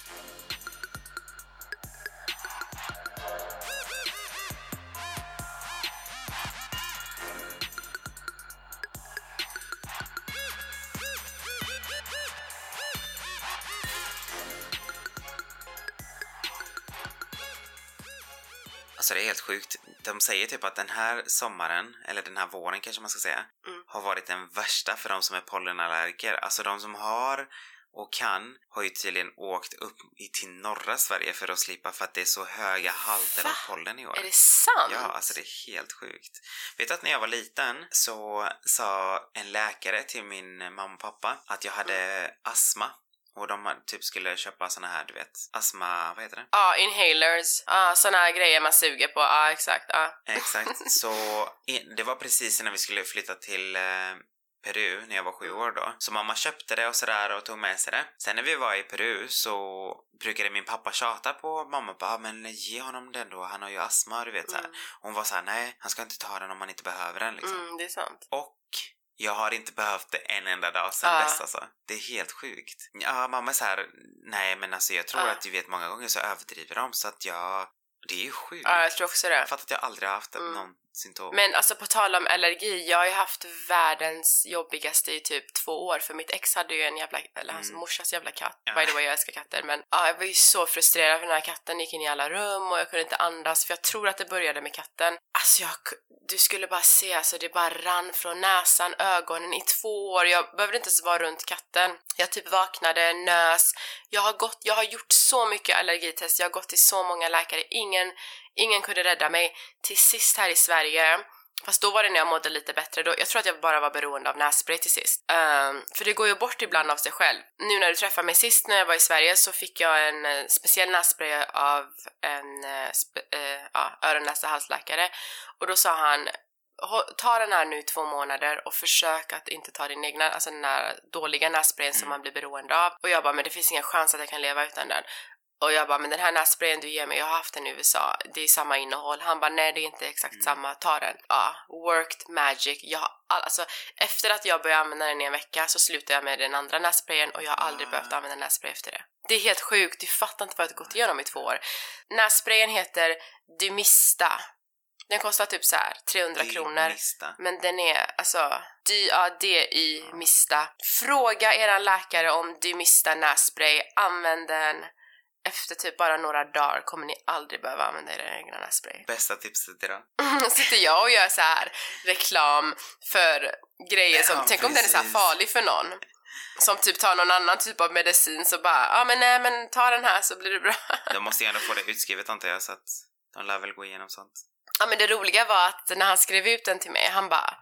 Alltså det är helt sjukt. De säger typ att den här sommaren, eller den här våren kanske man ska säga, Mm. har varit den värsta för de som är pollenallergiker. Alltså de som har och kan har ju tydligen åkt upp till norra Sverige för att slippa för att det är så höga halter Va? av pollen i år. Är det sant? Ja, alltså det är helt sjukt. Vet du att när jag var liten så sa en läkare till min mamma och pappa att jag hade astma. Och de typ skulle köpa såna här, du vet, astma, vad heter det? Ja, inhalers. Ja, såna här grejer man suger på. Ja, exakt. Ja. [laughs] Exakt, [laughs] så det var precis när vi skulle flytta till eh, Peru när jag var sju år då. Så mamma köpte det och sådär och tog med sig det. Sen när vi var i Peru så brukade min pappa tjata på mamma bara "Ah, men ge honom den då, han har ju astma du vet. Mm. Hon var så här: nej han ska inte ta den om han inte behöver den liksom. Mm, det är sant. Och jag har inte behövt det en enda dag sedan Ja. dess alltså. Det är helt sjukt. Ja, mamma är så här, nej men alltså jag tror Ja. att du vet många gånger så överdriver de så att jag, det är ju sjukt. Ja, jag tror också det. Fattar att jag aldrig har haft Mm. någon symptom. Men alltså på tal om allergi, jag har ju haft världens jobbigaste i typ två år för mitt ex hade ju en jävla, eller hans Mm. morsas jävla katt. Ja. By the way, jag älskar katter men ja, jag var ju så frustrerad för den här katten gick in i alla rum och jag kunde inte andas för jag tror att det började med katten. Alltså jag, du skulle bara se, alltså det bara rann från näsan, ögonen i två år. Jag behövde inte ens vara runt katten. Jag typ vaknade, nös. Jag har gått, jag har gjort så mycket allergitest, jag har gått till så många läkare, ingen, ingen kunde rädda mig. Till sist här i Sverige Fast då var det när jag mådde lite bättre. Då, jag tror att jag bara var beroende av nässpray till sist. Ehm, för det går ju bort ibland av sig själv. Nu när du träffade mig sist när jag var i Sverige så fick jag en eh, speciell nässpray av en eh, ja, öron näsa halsläkare. Och då sa han "Hå- Ta den här nu två månader och försök att inte ta din egna, alltså den här dåliga nässprayen som Mm. man blir beroende av. Och jag bara, men det finns ingen chans att jag kan leva utan den. Och jag bara, men den här nässprayen du ger mig, jag har haft den i USA, det är samma innehåll. Han bara, nej det är inte exakt Mm. samma, ta den. Ja, worked magic. Jag har all, alltså, efter att jag började använda den i en vecka så slutade jag med den andra nässprayen och jag har aldrig Ah. behövt använda nässpray efter det. Det är helt sjukt, du fattar inte vad jag har gått igenom i två år. Nässprayen heter Dymista. Den kostar typ så här 300 Det är kronor. Men den är alltså D-A-D-Y Mista. Fråga eran läkare om Dymista nässpray. Använd den. Efter typ bara några dagar kommer ni aldrig behöva använda er egna nässpray. Bästa tipset idag. [laughs] Sitter jag och gör så här reklam för grejer som, Ja, tänk om den är så precis. farlig för någon. Som typ tar någon annan typ av medicin så bara, ja ah, men nej men ta den här så blir det bra. [laughs] De måste ju ändå få det utskrivet antar jag så att de lär väl gå igenom sånt. Ja men det roliga var att när han skrev ut den till mig, han bara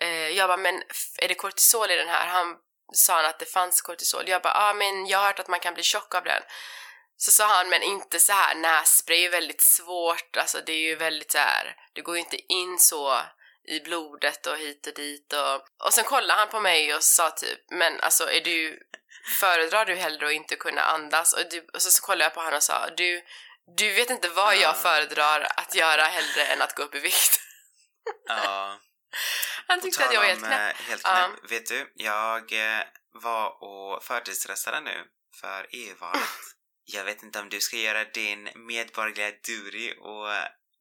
eh, Jag bara men är det kortisol i den här? Han sa han att det fanns kortisol. Jag bara ja ah, men jag har hört att man kan bli tjock av den. Så sa han men inte så här nässpray är väldigt svårt, alltså det är ju väldigt så här det går ju inte in så i blodet och hit och dit och... Och sen kollade han på mig och sa typ men alltså är du föredrar du hellre att inte kunna andas? Och, du, och så, så kollade jag på honom och sa, du, du vet inte vad Ja. jag föredrar att göra hellre än att gå upp i vikt. Ja. [laughs] Han tyckte att jag var helt knäpp. eh, helt knäpp. Vet du, jag eh, var och förtidsröstade nu för EU-valet. Jag vet inte om du ska göra din medborgerliga duty och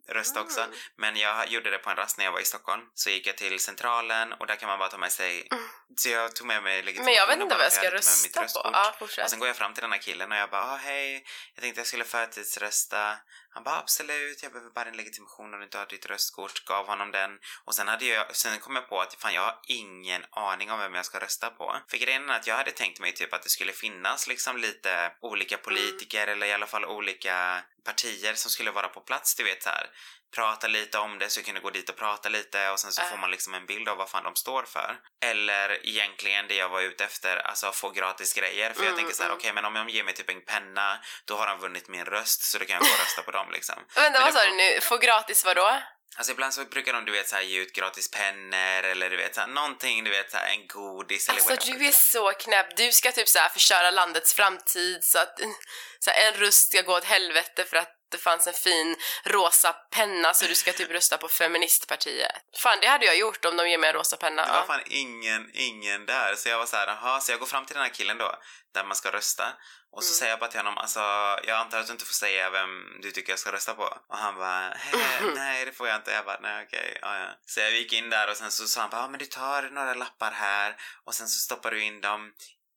rösta också. Mm. Men jag gjorde det på en rast när jag var i Stockholm. Så gick jag till centralen och där kan man bara ta med sig... Mm. Så jag tog med mig legitimation Men jag vet inte vad jag ska mitt rösta på. Ja, fortsätt. Och sen går jag fram till den här killen och jag bara ah, hej, jag tänkte jag skulle förtidsrösta. Han bara absolut, jag behöver bara din legitimation om du inte har ditt röstkort. Gav honom den. Och sen, hade jag, sen kom jag på att fan jag har ingen aning om vem jag ska rösta på. För grejen är att jag hade tänkt mig typ att det skulle finnas liksom lite olika politiker eller i alla fall olika partier som skulle vara på plats, du vet så här. Prata lite om det så jag kunde gå dit och prata lite och sen så Äh. får man liksom en bild av vad fan de står för. Eller egentligen det jag var ute efter, alltså få gratis grejer. För jag Mm, tänker så här, mm. okej men om de ger mig typ en penna, då har de vunnit min röst så då kan jag gå och rösta på dem liksom. [laughs] Vänta, Men vad sa du nu? Få gratis vadå? Alltså ibland så brukar de du vet så här, ge ut gratis pennor eller du vet så här, någonting, du vet så här, en godis eller Alltså du är så knäpp. Du ska typ så här förstöra landets framtid så att [laughs] så här, en röst ska gå åt helvete för att det fanns en fin rosa penna så du ska typ rösta på feministpartiet. Fan, det hade jag gjort om de ger mig en rosa penna. Det var fan ingen, ingen där. Så jag var så här, aha, så jag går fram till den här killen då, där man ska rösta. Och så Mm. säger jag bara till honom, alltså jag antar att du inte får säga vem du tycker jag ska rösta på. Och han bara, "Hä, [laughs] nej det får jag inte. Jag bara, nej okej, ja, ja. Så jag gick in där och sen så sa han bara, ja men du tar några lappar här och sen så stoppar du in dem.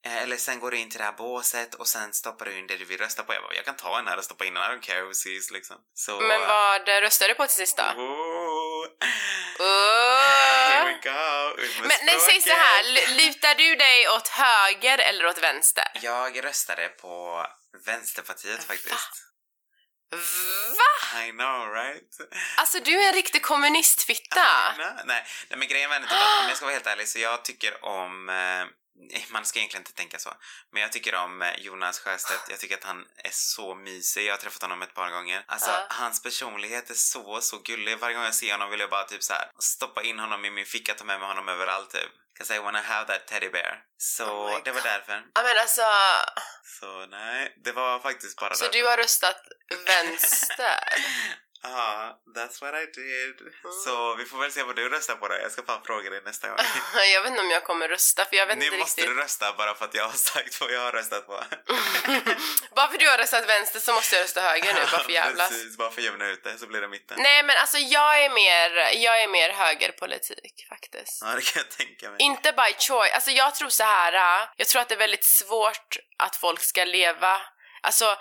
Eh, Eller sen går du in till det här båset och sen stoppar du in det du vill rösta på. Jag bara, jag kan ta den här och stoppa in den, I don't care who sees liksom. Så... Men vad röstade du på till sist då? Oh. Åh! Here we go! Ut med Men nej, säg så här, lutar du dig åt höger eller åt vänster? Jag röstade på Vänsterpartiet faktiskt. Va? I know right? Alltså du är en riktig kommunistfitta. nej, nej, men grejen var ändå typ att om jag ska vara helt ärlig så jag tycker om eh, man ska egentligen inte tänka så. Men jag tycker om eh, Jonas Sjöstedt. Jag tycker att han är så mysig. Jag har träffat honom ett par gånger. Alltså, Ja. hans personlighet är så, så gullig. Varje gång jag ser honom vill jag bara typ så här stoppa in honom i min ficka, ta med mig honom överallt typ. 'Cause I wanna have that teddy bear. Så Oh det var därför. Ja men alltså, Så nej, det var faktiskt bara så därför. du har röstat vänster? [laughs] Ja, that's what I did. Mm. Så vi får väl se vad du röstar på då. Jag ska fan fråga dig nästa gång. [laughs] jag vet inte om jag kommer rösta för jag vet Nu inte måste riktigt. du rösta bara för att jag har sagt vad jag har röstat på. [laughs] bara för du har röstat vänster så måste jag rösta höger nu bara för [laughs] jävlas. Precis, bara för att jämna ut det så blir det mitten. Nej men alltså jag är mer, jag är mer högerpolitik faktiskt. Ja, det kan jag tänka mig. Inte by choice, alltså jag tror så här. äh, jag tror att det är väldigt svårt att folk ska leva, alltså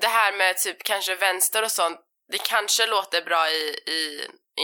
det här med typ kanske vänster och sånt, det kanske låter bra i, i,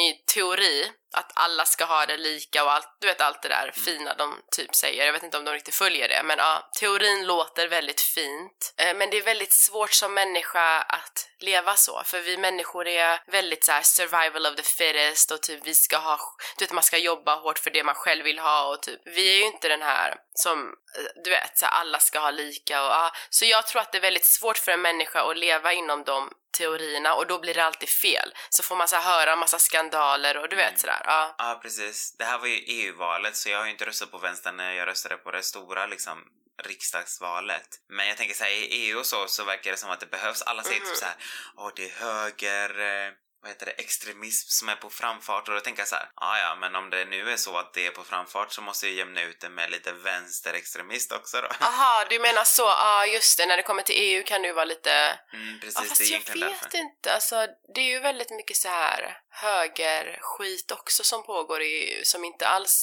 i teori, att alla ska ha det lika och allt, du vet allt det där fina de typ säger, jag vet inte om de riktigt följer det, men ja, teorin låter väldigt fint. Eh, Men det är väldigt svårt som människa att leva så, för vi människor är väldigt så här survival of the fittest och typ vi ska ha, du vet man ska jobba hårt för det man själv vill ha och typ, vi är ju inte den här som, eh, du vet, så här, alla ska ha lika och ja, så jag tror att det är väldigt svårt för en människa att leva inom de teorierna och då blir det alltid fel. Så får man så här höra massa skandaler och du vet Mm. sådär, ja. Ja, precis. Det här var ju EU-valet så jag har ju inte röstat på vänstern när jag röstade på det stora liksom riksdagsvalet. Men jag tänker så här, i EU och så, så verkar det som att det behövs. Alla säger Mhm. typ så här, åh det är höger, eh, vad heter det, extremism som är på framfart och då tänker jag så här, ja ja men om det nu är så att det är på framfart så måste jag jämna ut det med lite vänsterextremist också då. [laughs] Aha, du menar så, ja just det, när det kommer till EU kan du vara lite Mm, precis, fast det är jag vet därför. inte, alltså det är ju väldigt mycket så här högerskit också som pågår i EU som inte alls,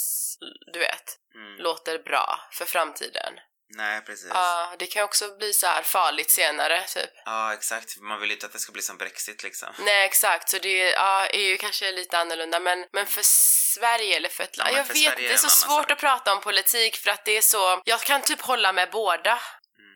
du vet, Mm. låter bra för framtiden. Nej, precis. Ja, det kan också bli så här farligt senare, typ. Ja, exakt. Man vill ju inte att det ska bli som Brexit liksom. Nej, exakt, så det, ja, EU kanske är lite annorlunda, men, men för Sverige eller för ett land, men jag vet Sverige det är så svårt sak. att prata om politik för att det är så, jag kan typ hålla med båda.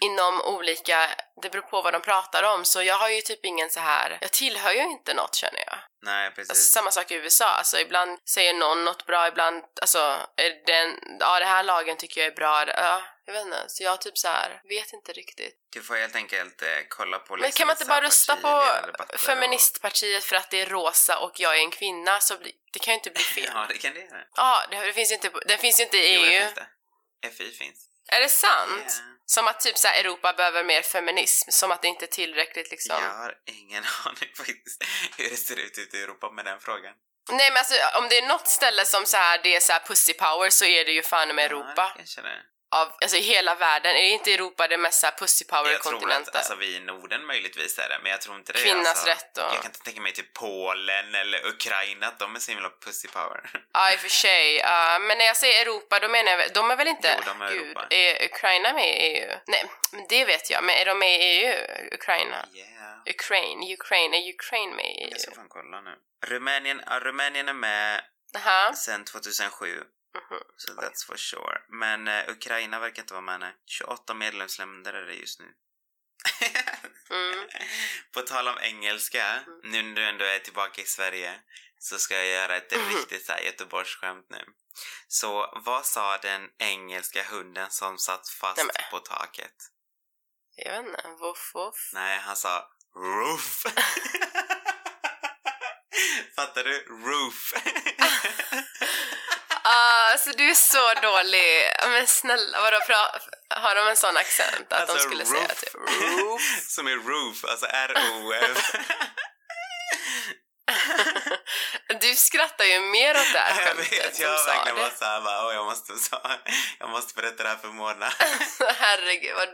Inom olika, det beror på vad de pratar om, så jag har ju typ ingen så här, jag tillhör ju inte något känner jag. Nej, precis. Alltså, samma sak i USA, alltså ibland säger någon något bra, ibland, alltså, är den, ja den här lagen tycker jag är bra, ja, jag vet inte, så jag typ så här, vet inte riktigt. Du får helt enkelt eh, kolla på Men liksom kan man så inte bara rösta på partiledardebatter och- feministpartiet för att det är rosa och jag är en kvinna, så det kan ju inte bli [laughs] fel. Ja, det kan det göra. Ja, det, det finns ju inte, det finns ju inte i Jo, det EU. finns det. FI finns. Är det sant? Yeah. Som att typ så här, Europa behöver mer feminism, som att det inte är tillräckligt liksom. Jag har ingen [laughs] aning faktiskt hur det ser ut ute i Europa med den frågan. Nej men alltså om det är något ställe som så här, det är så här pussy power så är det ju fan med Europa. Ja, kanske det. Av, alltså i hela världen, är inte Europa det mest pussy power Jag tror att kontinenten? alltså, vi i Norden möjligtvis är det, men jag tror inte det är Kvinnans alltså, rätt och- Jag kan inte tänka mig typ Polen eller Ukraina, att de är så himla pussy power. Ja i och för sig, ja, men när jag säger Europa då menar jag de är väl inte... Jo, de är Gud, Europa. är Ukraina med i EU? Nej, det vet jag, men är de med i EU? Ukraina? Yeah. Ukraine, Ukraine, är Ukraine med i Jag ska EU? fan kolla nu. Rumänien, ja, Rumänien är med Jaha. sedan 2007. Mhm. Så that's for sure. Men eh, Ukraina verkar inte vara med nu. 28 medlemsländer är det just nu. Mm. [laughs] På tal om engelska, nu när du ändå är tillbaka i Sverige så ska jag göra ett Mhm. riktigt så här Göteborgsskämt nu. Så vad sa den engelska hunden som satt fast Nej, men. på taket? Jag vet inte, voff voff. Nej, han sa roof. [laughs] [laughs] Fattar du? Roof. Ah, du är så dålig. Men snälla, vadå, har de en sån accent att de Alltså, skulle säga roof. typ roof? Som är roof, alltså R-O-F. [laughs] Du skrattar ju mer åt det här Jag vet, jag sa verkligen var det. såhär bara, "Åh, jag måste, så, jag måste berätta det här för Mona. [laughs] Herregud, vad...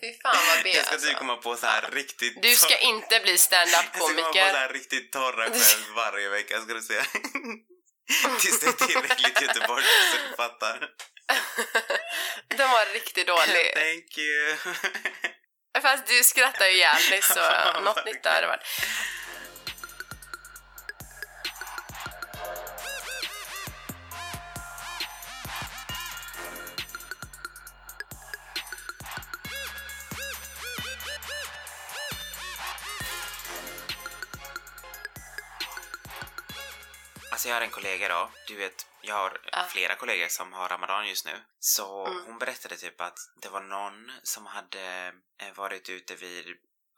Fy fan vad B Jag ska alltså. typ komma på så här riktigt... Du ska inte bli [laughs] Jag ska komma på så här riktigt torra skämt varje vecka, ska du se. [laughs] Tills det är tillräckligt Göteborg så du fattar. [laughs] Den var riktigt dålig. Thank you. Fast du skrattar ju dig så [laughs] något nytt har det varit. Alltså jag har en kollega då, du vet, jag har Ja. flera kollegor som har ramadan just nu. Så Mm. hon berättade typ att det var någon som hade eh, varit ute vid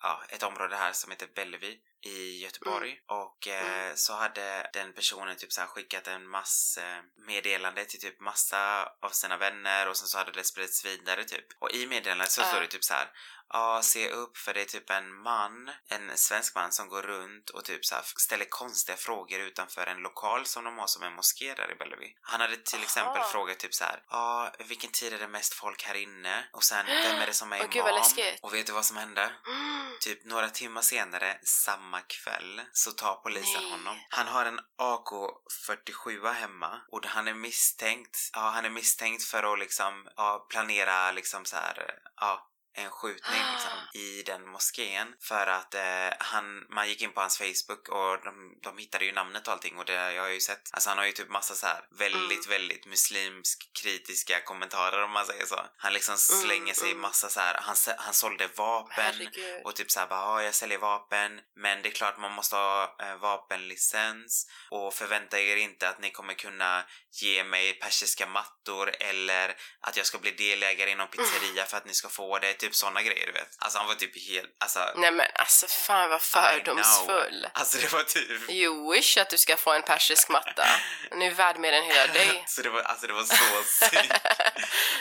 ja, ett område här som heter Bellevue i Göteborg Mm. och eh, så hade den personen typ så här skickat en massa meddelande till typ massa av sina vänner och sen så hade det spridits vidare typ. Och i meddelandet så Ja. står det typ så här Ja, se upp för det är typ en man, en svensk man som går runt och typ så här ställer konstiga frågor utanför en lokal som de har som en moské där i Bellevue. Han hade till exempel Aha. frågat typ så här, ja, vilken tid är det mest folk här inne? Och sen, vem är det som är [gasps] gud, imam? läskigt. Och vet du vad som hände? Mm. Typ några timmar senare, samma kväll, så tar polisen Nej. honom. Han har en AK47 hemma och han är misstänkt, ja han är misstänkt för att liksom, ja, planera liksom så här, ja, en skjutning liksom, [gasps] i den moskén för att eh, han, man gick in på hans Facebook och de, de hittade ju namnet och allting och det jag har ju sett. Alltså han har ju typ massa så här väldigt, väldigt muslimsk kritiska kommentarer om man säger så. Han liksom slänger sig i mm. massa så här, han, han sålde vapen Herregud. och typ såhär bara, ja jag säljer vapen men det är klart man måste ha eh, vapenlicens och förvänta er inte att ni kommer kunna ge mig persiska mattor eller att jag ska bli delägare i någon [laughs] pizzeria för att ni ska få det. Typ såna grejer du vet. Alltså han var typ helt, alltså Nej men alltså fan vad fördomsfull. Alltså det var typ You wish att du ska få en persisk matta. Den är värd mer än hela dig. [laughs] Så det var, alltså det var så [laughs] sykt.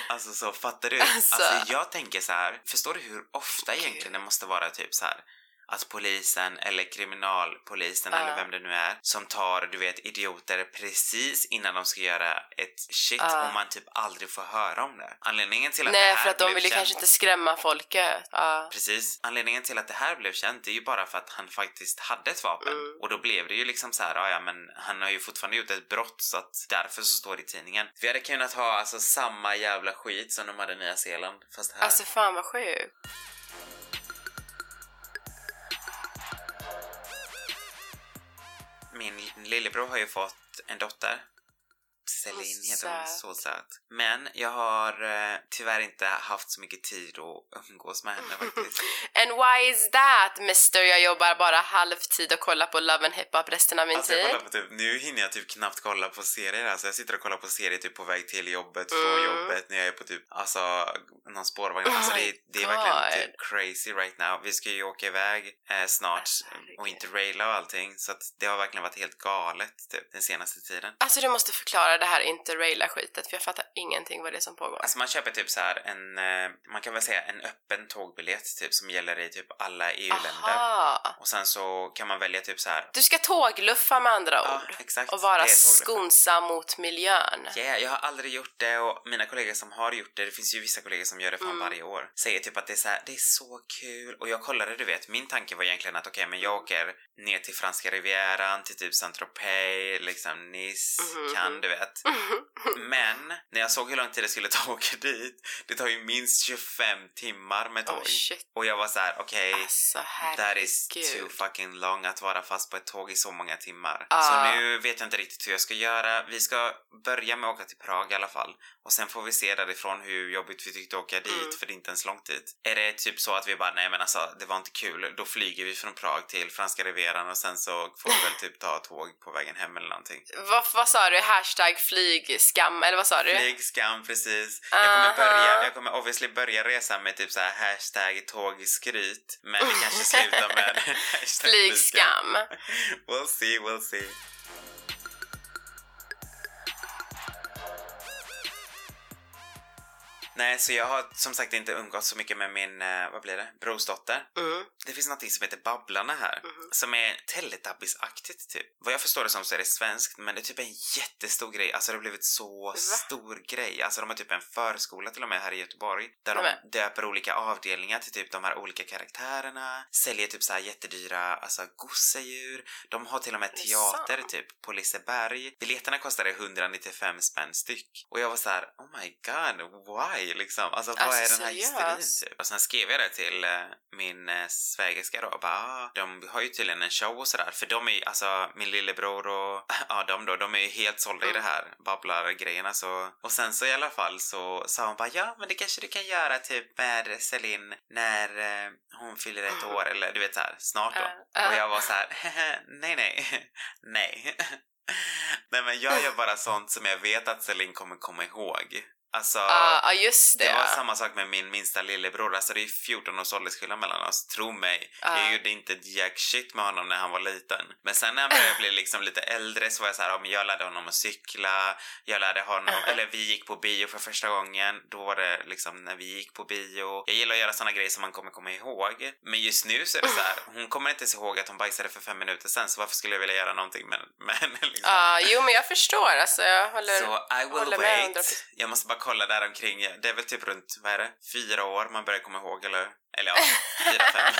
Alltså så, fattar du? Alltså. Alltså jag tänker så här. förstår du hur ofta egentligen det måste vara typ så här att polisen eller kriminalpolisen Ja. eller vem det nu är som tar, du vet, idioter precis innan de ska göra ett shit Ja. och man typ aldrig får höra om det. Anledningen till att det Nej här för att de vill känt, kanske inte skrämma folket. Ja. Precis. Anledningen till att det här blev känt är ju bara för att han faktiskt hade ett vapen. Mm. Och då blev det ju liksom så här, "Ja, ja men han har ju fortfarande gjort ett brott så att därför så står det i tidningen. Vi hade kunnat ha alltså samma jävla skit som de hade i Nya Zeeland. Fast här. Alltså fan vad sjukt. Min lillebror har ju fått en dotter. Celine Så heter hon, söt. så söt. Men jag har eh, tyvärr inte haft så mycket tid att umgås med henne [laughs] faktiskt. And why is that mister? Jag jobbar bara halvtid och kollar på Love and Hip Hop resten av min Alltså tid. på typ, nu hinner jag typ knappt kolla på serier alltså jag sitter och kollar på serier typ på väg till jobbet, från Mm. jobbet, när jag är på typ, alltså någon spårvagn. Oh alltså det, är- det är verkligen typ crazy right now. Vi ska ju åka iväg eh, snart Alltså, och interraila och allting så att det har verkligen varit helt galet typ den senaste tiden. Alltså du måste förklara förklara det här interraila-skitet för jag fattar ingenting vad det är som pågår. Alltså man köper typ så här en, eh, man kan väl säga en öppen tågbiljett typ som gäller i typ alla EU-länder. Och sen så kan man välja typ så här. Du ska tågluffa med andra Ja, ord. exakt. Och vara skonsam mot miljön. Yeah, jag har aldrig gjort det och mina kollegor som har gjort det, det finns ju vissa kollegor som gör det fan Mm. varje år, säger typ att det är så här, det är så kul och jag kollade, du vet, min tanke var egentligen att okej, men jag åker ner till franska rivieran, till typ Saint-Tropez, liksom Nice, Mhm. Cannes, du vet. Men när jag såg hur lång tid det skulle ta att åka dit, det tar ju minst 25 timmar med tåg. Oh och jag var så här: okej, Alltså That is too fucking long att vara fast på ett tåg i så många timmar. Ah. Så nu vet jag inte riktigt hur jag ska göra. Vi ska börja med att åka till Prag i alla fall. Och sen får vi se därifrån hur jobbigt vi tyckte åka dit, Mm. för det är inte ens långt dit. Är det typ så att vi bara, nej men alltså det var inte kul, då flyger vi från Prag till franska rivieran och sen så får vi väl typ ta [laughs] tåg på vägen hem eller någonting. Vad, vad sa du? Hashtag flygskam, eller vad sa du? Flygskam, precis. Jag kommer börja, jag kommer obviously börja resan med typ så här hashtag tågskryt, men det kanske slutar med [laughs] hashtag Flygskam. [laughs] We'll see, we'll see. Nej, så jag har som sagt inte umgått så mycket med min, eh, vad blir det, brorsdotter. Mm. Det finns något som heter Babblarna här, Mhm. som är Teletubbies-aktigt typ. Vad jag förstår det som så är det svenskt, men det är typ en jättestor grej. Alltså det har blivit så stor grej. Alltså de har typ en förskola till och med här i Göteborg, där Nämen. de döper olika avdelningar till typ de här olika karaktärerna, säljer typ så här jättedyra, alltså gosedjur. De har till och med teater typ på Liseberg. Biljetterna kostade 195 spänn styck. Och jag var så här: oh my god, why liksom? Alltså vad Alltså, är den här hysterin typ? Och sen skrev jag det till eh, min eh, svägerska då och bara ah, de har ju tydligen en show och sådär för de är ju, alltså min lillebror och [laughs] ja de då, de är ju helt sålda i Mm. det här babblargrejerna så och sen så i alla fall så sa hon bara ja men det kanske du kan göra typ med Celine när eh, hon fyller ett år eller du vet så här snart då. [laughs] Och jag var så här [laughs] nej nej nej. nej men jag gör bara sånt som jag vet att Celine kommer komma ihåg. Alltså Ja, ja, just det. det var samma sak med min minsta lillebror, alltså det är 14 års åldersskillnad mellan oss, tro mig. Ja. Jag gjorde inte ett jack shit med honom när han var liten. Men sen när han började bli liksom lite äldre så var jag så här, men jag lärde honom att cykla, jag lärde honom, eller vi gick på bio för första gången, då var det liksom när vi gick på bio. Jag gillar att göra såna grejer som man kommer komma ihåg. Men just nu så är det så här, hon kommer inte ens ihåg att hon bajsade för fem minuter sen, så varför skulle jag vilja göra någonting med, med henne [laughs] liksom? Jo men jag förstår alltså. Jag håller... Så I will håller med wait. 100%. Jag måste bara kolla där omkring. Det är väl typ runt, vad är det? Fyra år man börjar komma ihåg eller? Eller ja, [laughs] fyra, fem.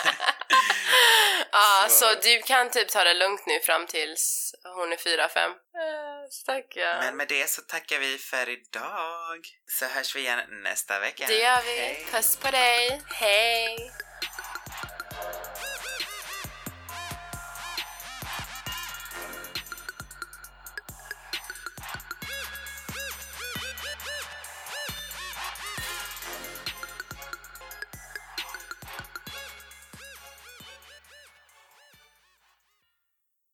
Ja, Så- så... du kan typ ta det lugnt nu fram tills hon är fyra, fem. Äh, Stackarn. Men med det så tackar vi för idag. Så hörs vi igen nästa vecka. Det gör vi. Hej. Puss på dig. Hej!